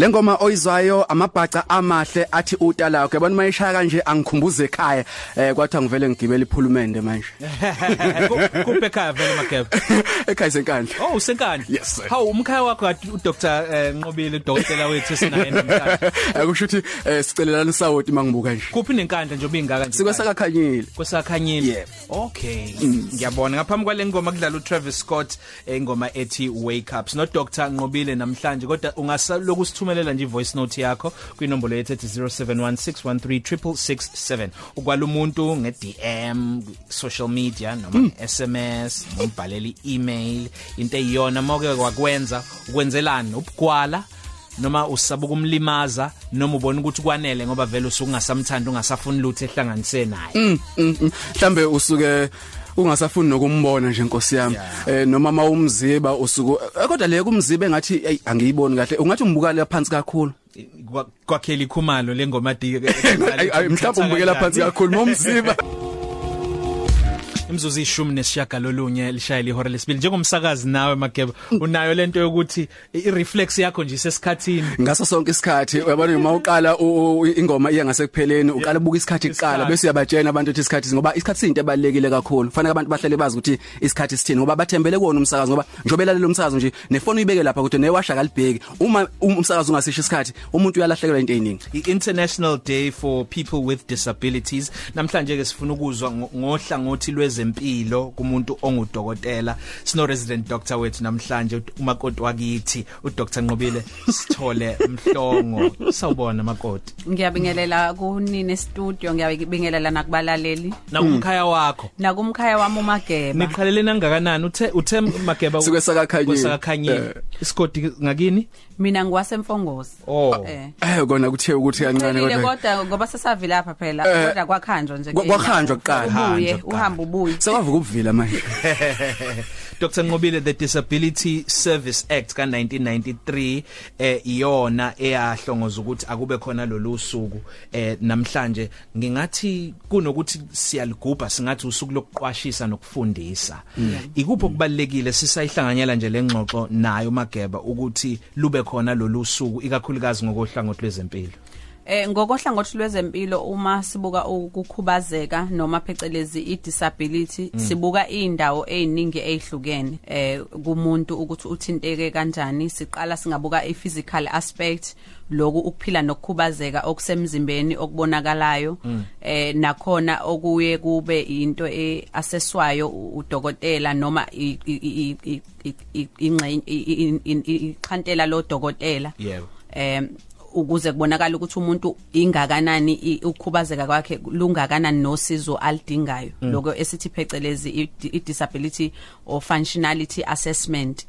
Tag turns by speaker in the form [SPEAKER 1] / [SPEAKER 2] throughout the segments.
[SPEAKER 1] lengoma oyizwayo amabhaca amahle athi utala lakho. Yabona mayishaya kanje angikhumbuze ekhaya. Eh kwathi ngivele ngigibele iphulumende manje.
[SPEAKER 2] Kuphe ekhaya vele mageba
[SPEAKER 1] ekhaya senkandla
[SPEAKER 2] oh usenkandla.
[SPEAKER 1] Yes, sir.
[SPEAKER 2] hawu umkhaya wakho kade uDr Nqobile udokotela wethu sinaye namhlanje.
[SPEAKER 1] Akusho ukuthi eh, sicelelana isawoti mangibuka nje.
[SPEAKER 2] Kuphi nenkandla nje obingaka nje?
[SPEAKER 1] Sikwesakakhanyile.
[SPEAKER 2] Kwesakhanyile.
[SPEAKER 1] Yeah.
[SPEAKER 2] okay. Ngiyabona. Ngaphambi kwale ngoma kudlala uTravis Scott eh, ingoma ethi wake up. Sino Dr Nqobile namhlanje kodwa ungasaloku sithumelela nje ivoice note yakho kwinombolo yethu ethi 0716136667 ukwala umuntu nge DM social media noma SMS umbhaleli email into eyiyona moke kwakwenza ukwenzelana ubugwala noma usaba ukumlimaza noma ubona ukuthi kwanele ngoba vele usukungasamthanda ungasafuni lutho ehlanganise naye.
[SPEAKER 1] Mm, mm, mm. mhlambe usuke ungasafuni nokumbona nje inkosi yami. Eh noma mawumziba usuku eh, kodwa le kumziba engathi angiyiboni kahle. Ungathi umbukala phansi kakhulu.
[SPEAKER 2] Kwa- kwakhela ikhumalo lengoma
[SPEAKER 1] ay, mhlawumbe umbukela phansi kakhulu momziba
[SPEAKER 2] imzuzu ishumi nesishagalolunye lishayela ihora lesibili. Njengomsakazi nawe mageba unayo lento yokuthi i reflex yakho nje sesikhathini
[SPEAKER 1] ngaso sonke isikhathi uyabona uma uqala u- u- ingoma iya ngasekupheleni uqala ubuka isikhathi kuqala
[SPEAKER 2] Isikhathi.
[SPEAKER 1] bese uyabatshena abantu ukuthi isikhathi ngoba isikhathi sinto ebalekile kakhulu. Kufanele abantu bahlale bazi ukuthi isikhathi sithini ngoba bathembele kuona umsakazo ngoba njobe lalela umsakazo nje nefoni uyibeke lapha kodwa newasha kalibheki uma um- umsakazo ungasisho isikhathi umuntu uyalahlekelwa into eziningi
[SPEAKER 2] i-International Day for People with Disabilities namhlanje ke sifuna ukuzwa ngo- ngohlangothi lwezempilo kumuntu ongudokotela sino resident doctor wethu namhlanje umakoti wakithi uDr Nqobile Sithole Mhlongo. Sawubona makoti.
[SPEAKER 3] Ngiyabingelela kunini studio ngiyabingelela nakubalaleli.
[SPEAKER 2] Nakumkhaya wakho.
[SPEAKER 3] Nakumkhaya wami uMageba.
[SPEAKER 2] Niqhalele nangakanani? Uthe uthe mageba kwesakakhanyile
[SPEAKER 1] Eh.
[SPEAKER 2] isigodi ngakini?
[SPEAKER 3] Mina ngiwasemfongozi
[SPEAKER 2] oh.
[SPEAKER 3] Eh.
[SPEAKER 1] Eh kona kuthe ukuthi kancane kodwa.
[SPEAKER 3] kodwa ngoba sesavila lapha phela
[SPEAKER 1] Eh,
[SPEAKER 3] kodwa kwakhanjwa nje
[SPEAKER 1] kwa- kwakhanjwa kuqala.
[SPEAKER 3] uhamba ubuye.
[SPEAKER 1] Sekwavuka ubuvila manje.
[SPEAKER 2] Dr Nqobile the Disability Service Act ka 1993 eh iyona eyahlongoza ukuthi akube khona lolu suku. Eh namhlanje ngingathi kunokuthi siyaligubha singathi usuku lokuqwashisa nokufundisa. Ikuphi okubalekile sisayihlanganyela nje lengxoxo nayo mageba ukuthi lube khona lolu suku ikakhulukazi ngokohlangothi lwezempilo?
[SPEAKER 3] Eh ngokohlangothi lwezempilo uma sibuka ukukhubazeka noma phecelezi i-disability sibuka indawo eziningi ezihlukene eh kumuntu ukuthi uthinteke kanjani siqala singabuka i-physical aspect loku ukuphila nokukhubazeka okusemzimbeni okubonakalayo eh nakhona okuye kube into eassesswayo udokotela noma ingxenye iqhantela lo dokotela
[SPEAKER 2] yebo
[SPEAKER 3] em ukuze kubonakala ukuthi umuntu ingakanani ukukhubazeka kwakhe lungakanani nosizo alidingayo lokho esithi phecelezi i- disability or functionality assessment.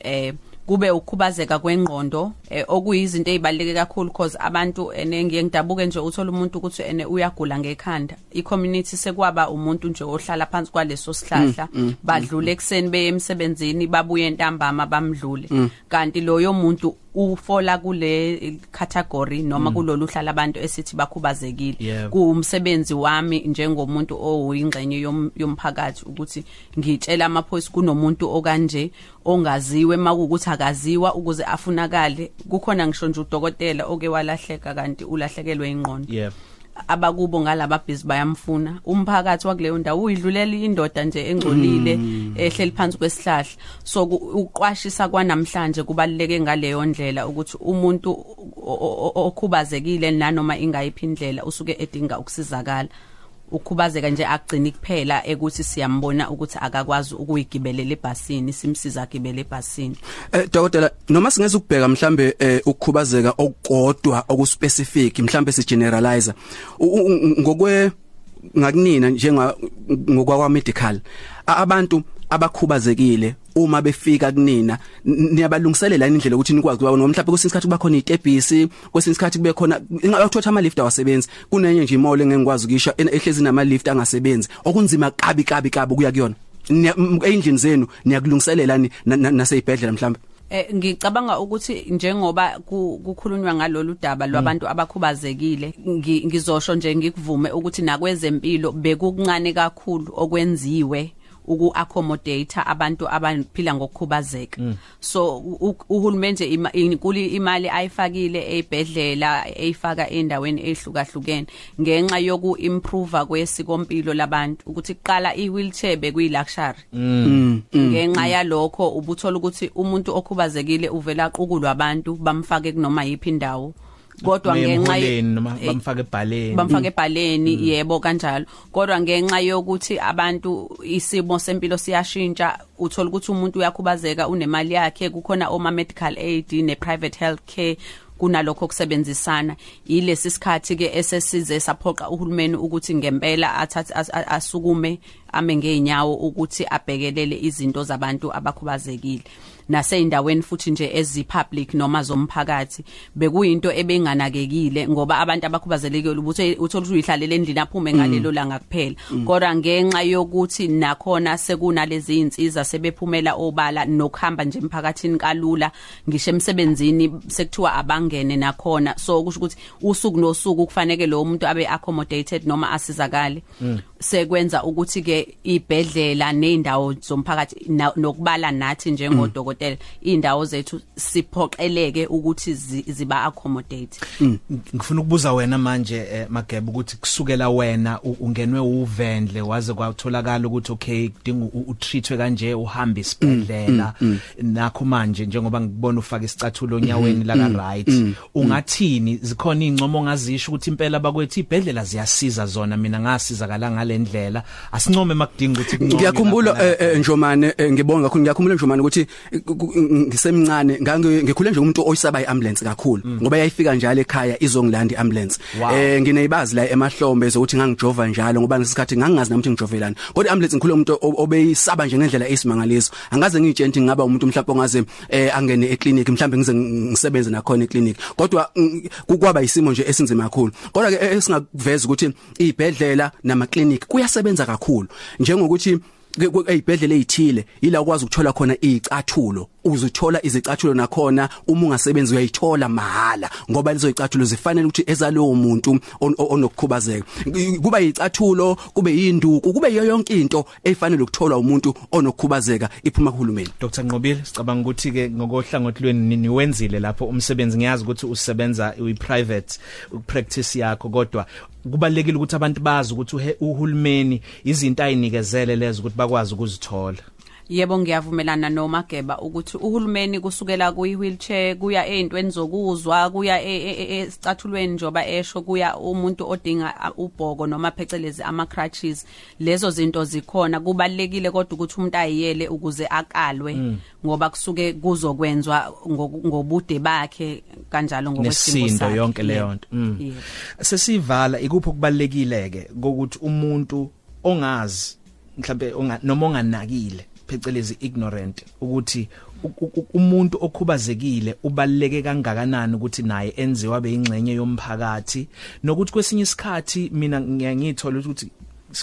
[SPEAKER 3] Eh kube ukukhubazeka kwengqondo eh, okuyizinto ezibaleke kakhulu because abantu ene ngidabuke nje uthola umuntu ukuthi ene uyagula ngekhanda. I-community sekwaba umuntu nje ohlala phansi kwaleso sihlahla. Badlule ekseni beye emsebenzini babuye ntambama bamdlule. Kanti loyo muntu ufola kule category noma kulolu hlala abantu esithi bakhubazekile. Kuumsebenzi wami njengomuntu oyingxenye yom- yomphakathi ukuthi ngitshela amaphoyisa kunomuntu okanje ongaziwe makuukuthi akaziwa ukuze afunakale. Kukhona ngisho nje udokotela oke walahleka kanti ulahlekelwe ingqondo
[SPEAKER 2] yebo
[SPEAKER 3] abakubo ngalaba bhizi bayamfuna. Umphakathi wakuleyo ndawo uyidlulela indoda nje engcolile ehleli phansi kwesihlahla. So ku- uqwashisa kwanamhlanje kubaluleke ngaleyo ndlela ukuthi umuntu o- o- o- okhubazekile nanoma ingayiphi indlela usuke edinga ukusizakala. Ukhubazeka nje akugcini kuphela ekuthi siyambona ukuthi akakwazi ukuyigibelela ebhasini simsiza agibele ebhasini.
[SPEAKER 1] Eh dokotela noma singeze ukubheka mhlambe eh, ukukhubazeka okukodwa okuspecific mhlambe si u- ngokwe ngakunina njenga ngokwa medical abantu abakhubazekile uma befika kunina. N- niyabalungiselela indlela ukuthi nikwazi kuba noma mhlawumbe kwesinye isikhathi kuba khona itebhisi kwesinye isikhathi kube khona ingathotha ama lift awasebenzi? Kunenye nje imole engengikwazi ukisho en- ehlezi nama lift angasebenzi. Okunzima kabi kabi kabi kuya kuyona. Niya- m- endlini zenu niyakulungiselela ni- na- na- naseyibhedlela mhlawumbe?
[SPEAKER 3] Eh ngicabanga ukuthi njengoba ku- kukhulunywa ngalolu daba lwabantu abakhubazekile ngi- ngizosho nje ngikuvume ukuthi nakwezempilo bekukuncane kakhulu okwenziwe. Uku accommodate abantu abaphila ngokukhubazeka. So u- u- uhulumende ima- inkuli imali ayifakile ebhedlela eyifaka endaweni ehlukahlukene ngenxa yoku improve kwesikompilo labantu ukuthi kuqala i wheelchair bekuyi luxury ngenxa yalokho ubuthola ukuthi umuntu okhubazekile uvela aqukulwa abantu bamfake kunoma yipi indawo. Kodwa ngenxa ye-
[SPEAKER 2] Emholeni noma
[SPEAKER 3] Eh,
[SPEAKER 2] bamfaka ebhaleni.
[SPEAKER 3] bamfaka ebhaleni yebo kanjalo. Kodwa ngenxa yokuthi abantu isimo sempilo siyashintsha uthola ukuthi umuntu uyakhubazeka unemali yakhe kukhona oma medical aid ne private healthcare kunalokho kusebenzisana yilesi sikhathi ke esesize saphoqa uhulumeni ukuthi ngempela athathe as- a- asukume ame ngeenyawo ukuthi abhekelele izinto zabantu abakhubazekile. Naseyindaweni futhi nje ezipublic noma zomphakathi bekuyinto ebenganakekile ngoba abantu abakhubazelekile ubuthe uthola ukuthi uyihlalele endlini aphume ngalelo langa kuphela. Kodwa ngenxa yokuthi nakhona sekunalezi insiza sebephumela obala nokuhamba nje emphakathini kalula ngisho emsebenzini sekuthiwa abangene nakhona. So kusho ukuthi usuku nosuku kufanele lo muntu abe accommodated noma asizakale. Sekwenza ukuthi ke ibhedlela nezindawo zomphakathi na- nokubala nathi njengodokotela indawo zethu siphoqeleke ukuthi zi- ziba accommodate
[SPEAKER 2] ngifuna ukubuza wena manje eh, Magebe ukuthi kusukela wena u- ungenwe uvendle waze kwatholakala ukuthi okay kudinga u- utreatwe kanje uhamba isibhedlela nakho manje njengoba ngibona ufaka isicathulo onyaweni la ka right ungathini? Zikhona incomo ongazisho ukuthi impela bakwethu ibhedlela ziyasiza zona mina ngasizakala ngalendlela asincome makudinga ukuthi kuncome
[SPEAKER 1] ngiyakhumbula
[SPEAKER 2] lapha
[SPEAKER 1] eh, eh, njomane eh, ngibonga kakhulu. Ngiyakhumbula njomane ukuthi eh, ku- ku- ngisemncane ngange ngikhule nje umuntu oyisaba iambulance kakhulu ngoba yayifika njalo ekhaya izongilanda iambulance
[SPEAKER 2] Wow.
[SPEAKER 1] eh ngineyibazi la emahlombe zokuthi ngangijova njalo ngoba ngesikhathi ngangingazi nami ukuthi ngijovelani kodwa iambulance ngikhule umuntu o- obeyisaba nje ngendlela esimangaliso angaze ngitshela ukuthi ngaba umuntu mhlawumbe ongaze eh, angene eclinic mhlawumbe ngize ngisebenze nakhona eclinic kodwa mm, kukwaba isimo nje esinzima kakhulu. Kodwa ke esingaveza ukuthi izibhedlela nama clinic kuyasebenza kakhulu. Njengokuthi eyibhedlela ezithile ila ukwazi ukuthola khona izicathulo uzuthola izicathulo nakhona uma ungasebenzi uyayithola mahala ngoba lezo zicathulo zifanele ukuthi ezalowo muntu on- on- onokukhubazeka. Kuba izicathulo kube yinduku kube yiyo yonke into efanele ukutholwa umuntu onokukhubazeka iphuma kuhulumeni.
[SPEAKER 2] Dr Nqobile sicabanga ukuthi ke ngokohlangothi lweni ni- niwenzile lapho umsebenzi? Ngiyazi ukuthi usebenza uyi private practice yakho kodwa kubalekile ukuthi abantu bazi ukuthi uhe- uhulumeni izinto ayinikezele lezo ukuthi bakwazi ukuzithola.
[SPEAKER 3] Yebo ngiyavumelana noMageba ukuthi uhulumeni kusukela kuyi wheelchair kuya ezintweni zokuzwa kuya esicathulweni njoba esho kuya umuntu odinga a, ubhoko noma phecelezi ama crutches lezo zinto zikhona kubalekile kodwa ukuthi umuntu ayiyele ukuze akalwe ngoba kusuke kuzokwenzwa ngoku- ngobude bakhe kanjalo ngokwesimo
[SPEAKER 2] nesindo
[SPEAKER 3] sakhe.
[SPEAKER 2] yonke leyo
[SPEAKER 3] Yebo.
[SPEAKER 2] nto mm.
[SPEAKER 3] Yebo.
[SPEAKER 2] sesivala ikuphi okubalekile ke ukuthi umuntu ongazi mhlambe onga- noma onganakile phecelezi ignorant ukuthi umuntu okhubazekile ubaleke kangakanani ukuthi naye enziwa beyingxenye yomphakathi? Nokuthi kwesinye isikhathi mina ngiyangithola ukuthi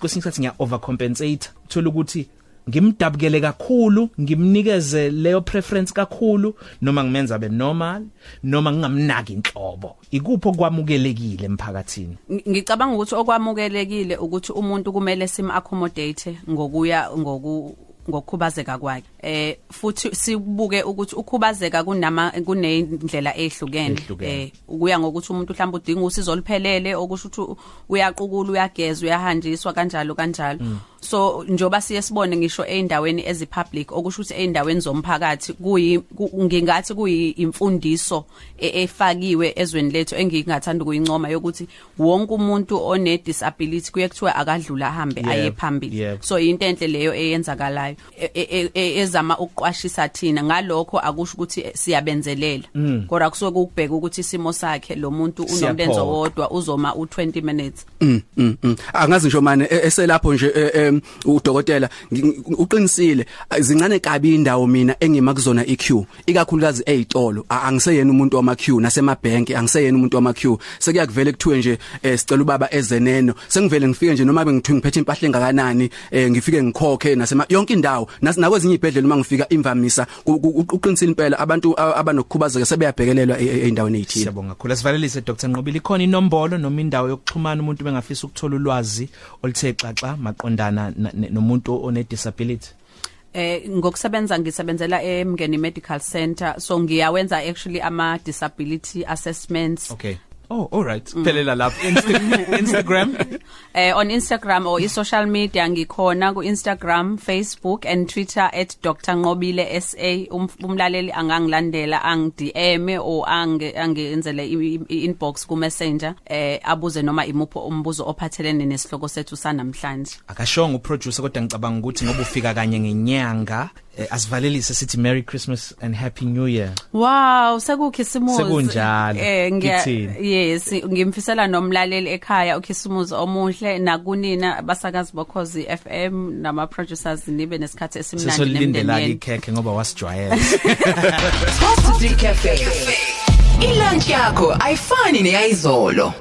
[SPEAKER 2] kwesinye isikhathi ngiya overcompensate uthola ukuthi ngimdabukele kakhulu ngimnikeze leyo preference kakhulu noma ngimenza be normal noma ngingamnaki inhlobo. Ikuphi okwamukelekile emphakathini?
[SPEAKER 3] Ng- ngicabanga ukuthi okwamukelekile ukuthi umuntu kumele sim accommodate ngokuya ngoku ngokukhubazeka kwakhe. Eh futhi sibuke ukuthi ukhubazeka kunama kunendlela ehlukene.
[SPEAKER 2] Ehlukene.
[SPEAKER 3] eh ukuya ngokuthi umuntu mhlawumbe udinga usizo luphelele okusho ukuthi uyaqukula uyageza uyahanjiswa kanjalo kanjalo. So njoba siye sibone ngisho eindaweni ezipublic okusho ukuthi eindaweni zomphakathi kuyi ku- ngingathi kuyi imfundiso e- efakiwe ezweni lethu engingathanda ukuyincoma yokuthi wonke umuntu one disability kuye kuthiwa akadlula ahambe aye phambili. so into enhle leyo eyenzakalayo e- e- e- ezama ukuqwashisa thina. Ngalokho akusho ukuthi siyabenzelela. Kodwa kusuke ukubheka ukuthi isimo sakhe lo muntu unomlenzo wodwa uzoma u20 minutes.
[SPEAKER 1] Mm, mm, mm. angazi ngisho manje eselapho nje udokotela ngi- uqinisile zincane kabi indawo mina engima kuzona iQ. Ikakhulukazi ezitolo A- angiseyena umuntu wama Q nasemabhenki angiseyena umuntu wama Q sekuyakuvela kuthiwe nje eh, sicela ubaba ezeneno sengivele ngifike nje noma bengithiwe ngiphethe impahla engakanani eh, ngifike ngikhokhe nasema yonke indawo. Nas- nakwezinye ibhedlela uma ngifika imvamisa ku- ku- uqinisile impela abantu a- abanokukhubazeka sebeyabhekelelwa e- e- eindaweni ezithile
[SPEAKER 2] siyabonga kakhulu. Asivalelise Dr Nqobile. Ikhona inombolo noma indawo yokuxhumana umuntu bengafisa ukuthola ulwazi oluthe xaxa maqondana na, na nomuntu one disability
[SPEAKER 3] eh ngokusebenza ngisebenzela eMngeni Medical Center. So ngiyawenza actually ama disability assessments.
[SPEAKER 2] Okay. Oh all right. Phelela lapha Insta Instagram?
[SPEAKER 3] Eh on Instagram or i-social media ngikhona ku Instagram Facebook and Twitter @drnqobile SA Um- umlaleli angangilandela ang DM or ange angenzele i-inbox ku Messenger eh abuze noma imupho umbuzo ophathelene nesihloko sethu sanamhlanje.
[SPEAKER 2] Akashonga uproducer kodwa ngicabanga ukuthi ngoba ufika kanye ngenyanga eh, asivalelise sithi Merry Christmas and Happy New Year
[SPEAKER 3] Wow sekukhisimuzi
[SPEAKER 2] Sekunjalo,
[SPEAKER 3] eh ngiya
[SPEAKER 2] kithini?
[SPEAKER 3] yes ngimfisela nomlaleli ekhaya ukhisimuzi omuhle nakunina basakazi bokhozi FM nama producers nibe nesikhathi esimnandi
[SPEAKER 2] sesolindela
[SPEAKER 3] nemndenini
[SPEAKER 2] ikhekhe ngoba wasijwayela
[SPEAKER 4] Positive Cafe. Ilunch yakho ayifani neyizolo.